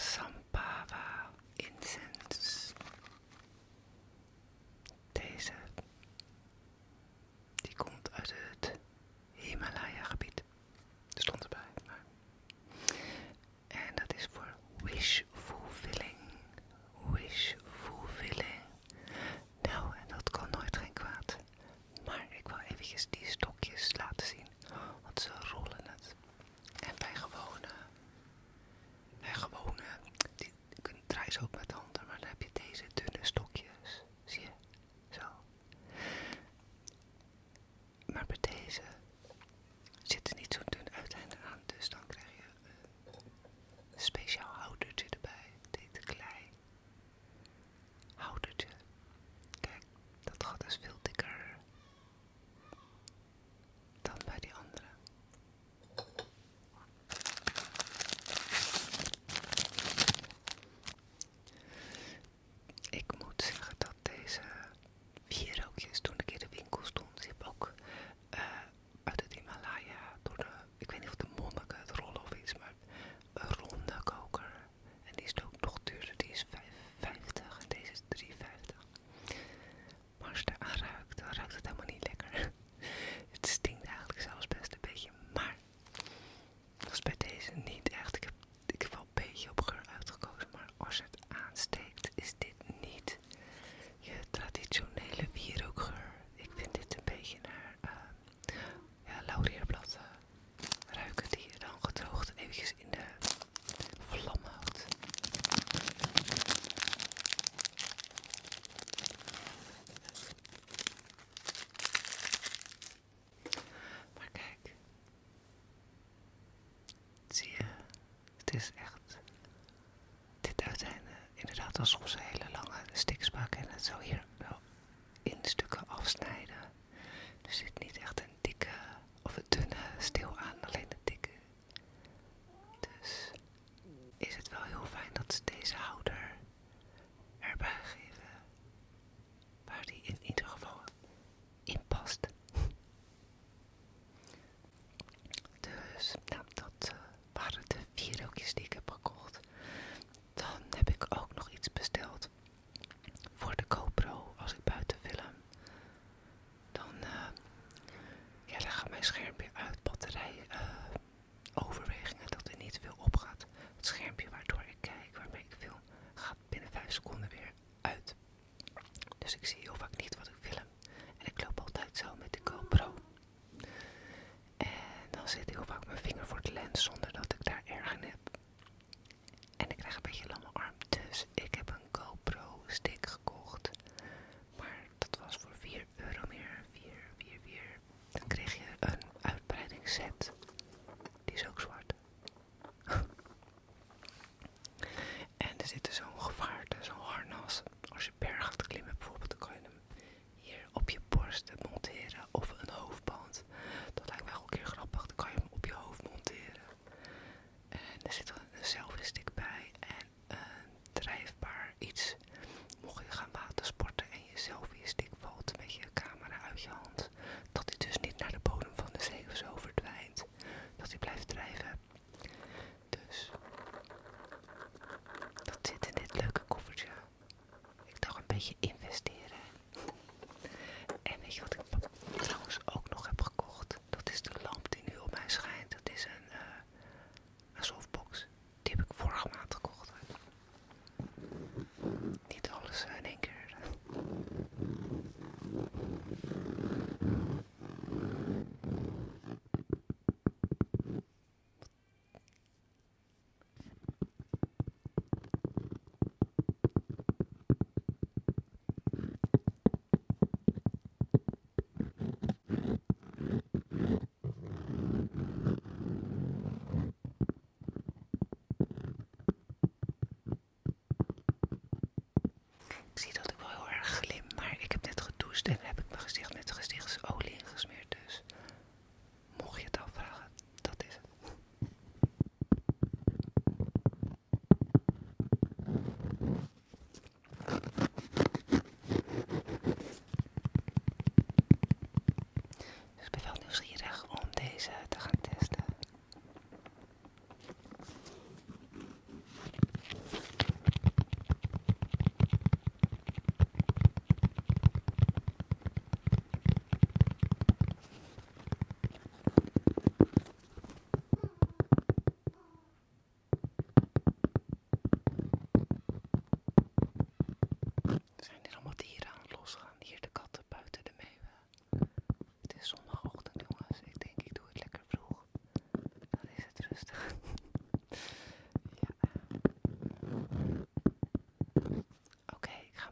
Sampava incense. Deze die komt uit het Himalaya gebied. Er stond erbij. Maar. En dat is voor wish is echt. Dit uiteinde, eh, inderdaad, alsof ze hele lange stiks pakken en het zo hier wel in stukken afsnijden. Dus dit niet echt een dikke of een dunne steel aan zonder dat ik daar erg in heb. En ik krijg een beetje lange arm, dus ik gleich En heb ik mijn gezicht met gezichtsolie ingesmeerd.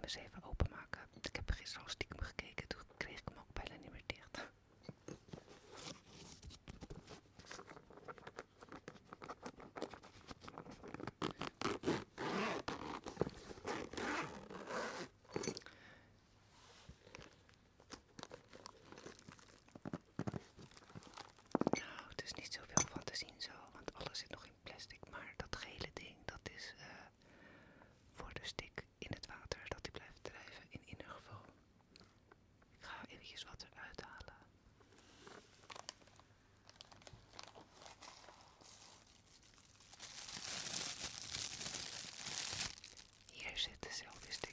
eens even openmaken. Ik heb gisteren al stiekem gekeken, toen kreeg ik hem ook bijna niet meer dicht. demasiado.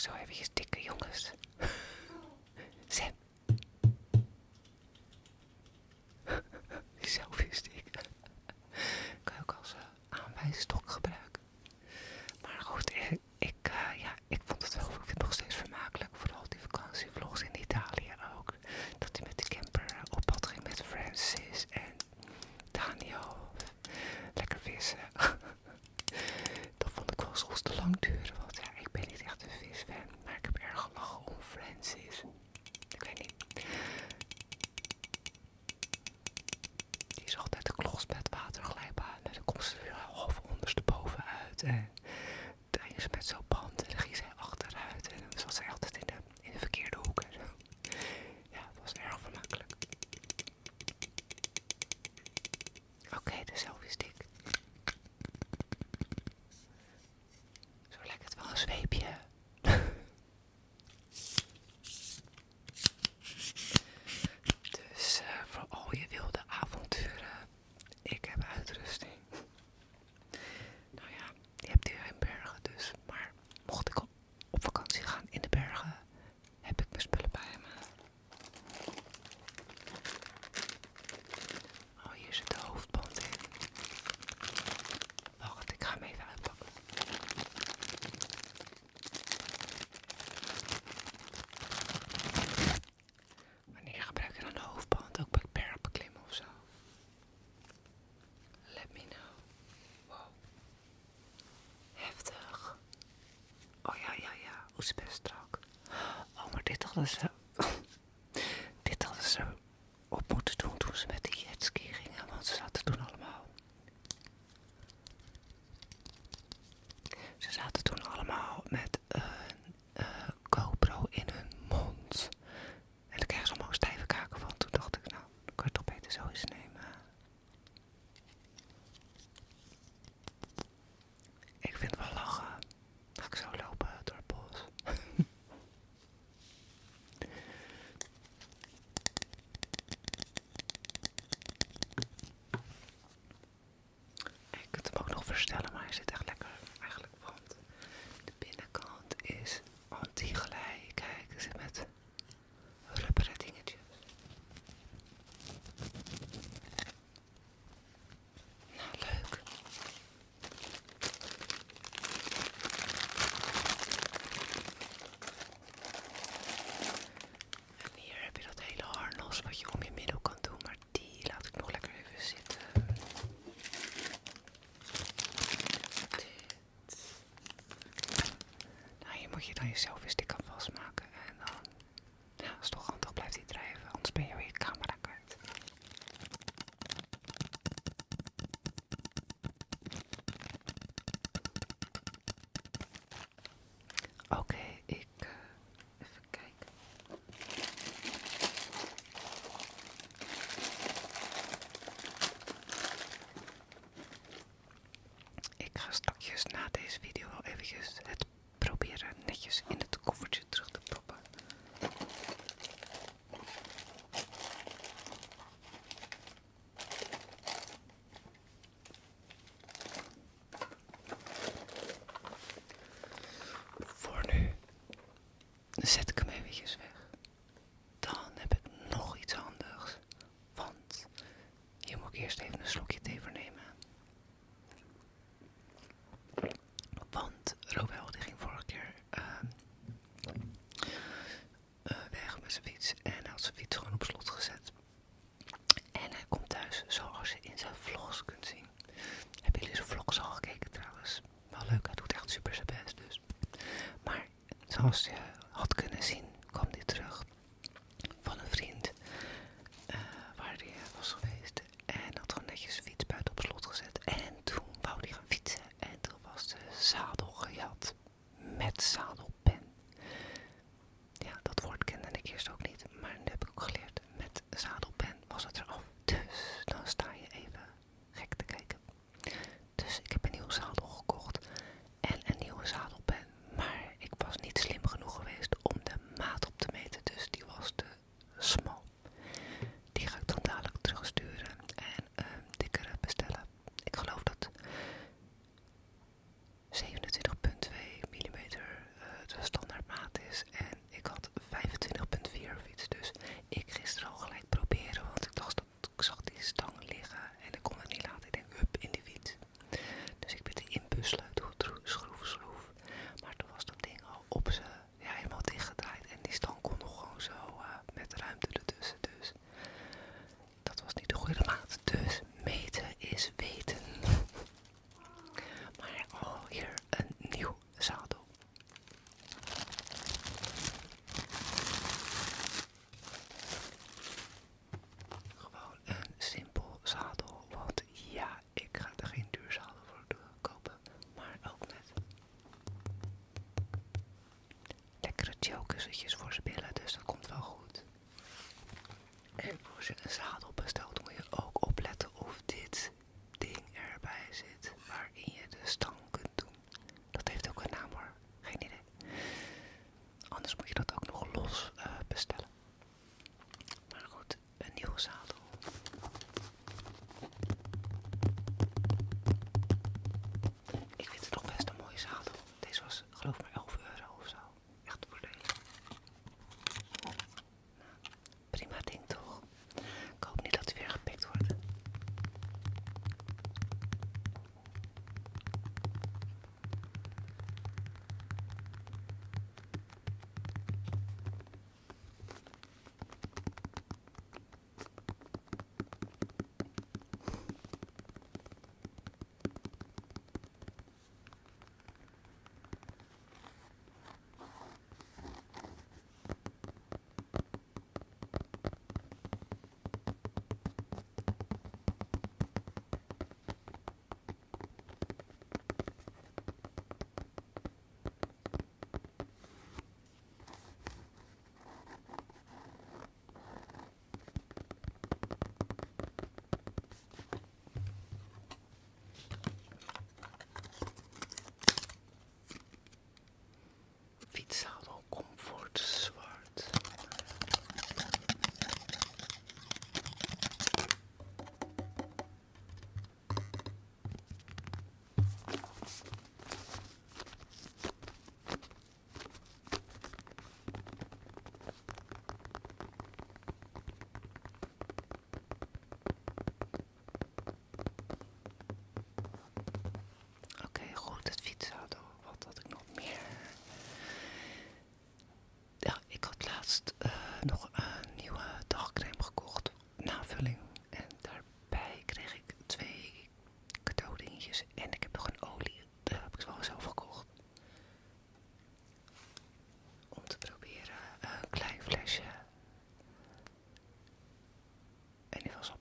Zo zo even dikke jongens. En toen ging ze met zo'n band en dan ging ze achteruit. En dan zat ze altijd in de, in de verkeerde hoeken zo. Ja, het was erg vermakelijk. Oké, de selfie stick. Zo lijkt het wel een zweepje. Nicholas zoals je had kunnen zien, kwam hij terug van een vriend eh, waar hij was geweest. En had gewoon netjes zijn fiets buiten op slot gezet. En toen wou hij gaan fietsen. En toen was de zadel gejat. Met zadelpen. Ja, dat woord kende ik eerst ook niet. gelkussentjes voor zijn billen, dus dat komt wel goed. En voor zijn zadel.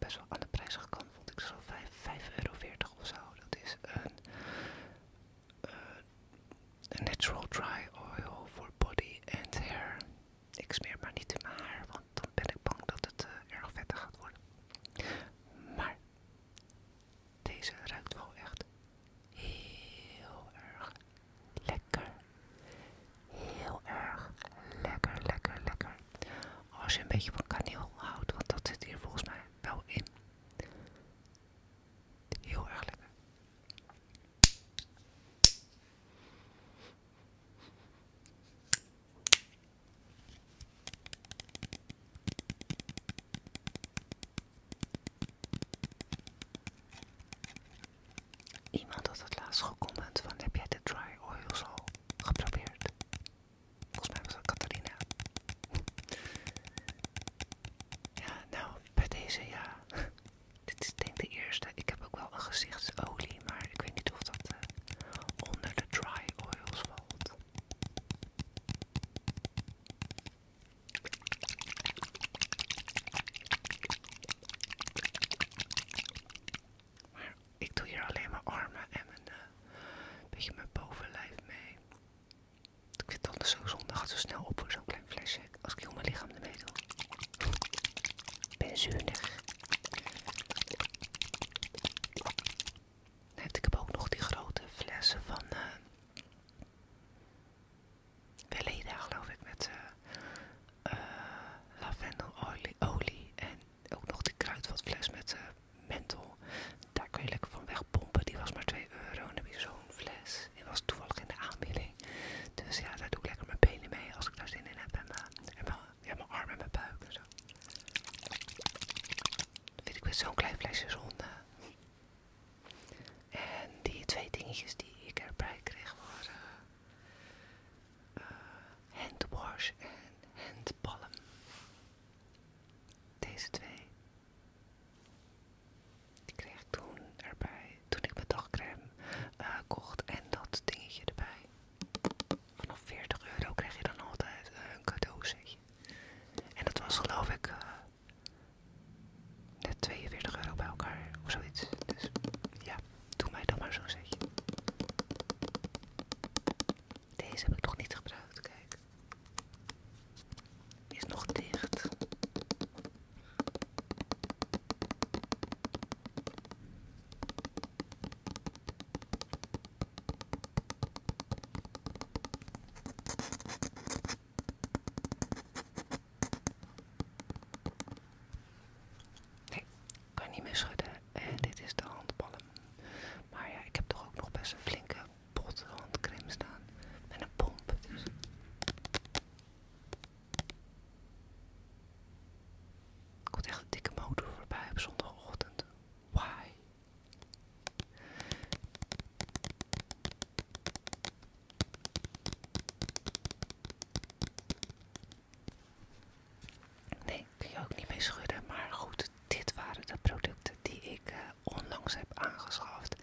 eso. Rock'n'Roll. zo zonde gaat zo snel op voor zo'n klein flesje. Als ik heel mijn lichaam ermee doe. Ik ben zuinig. heb aangeschaft.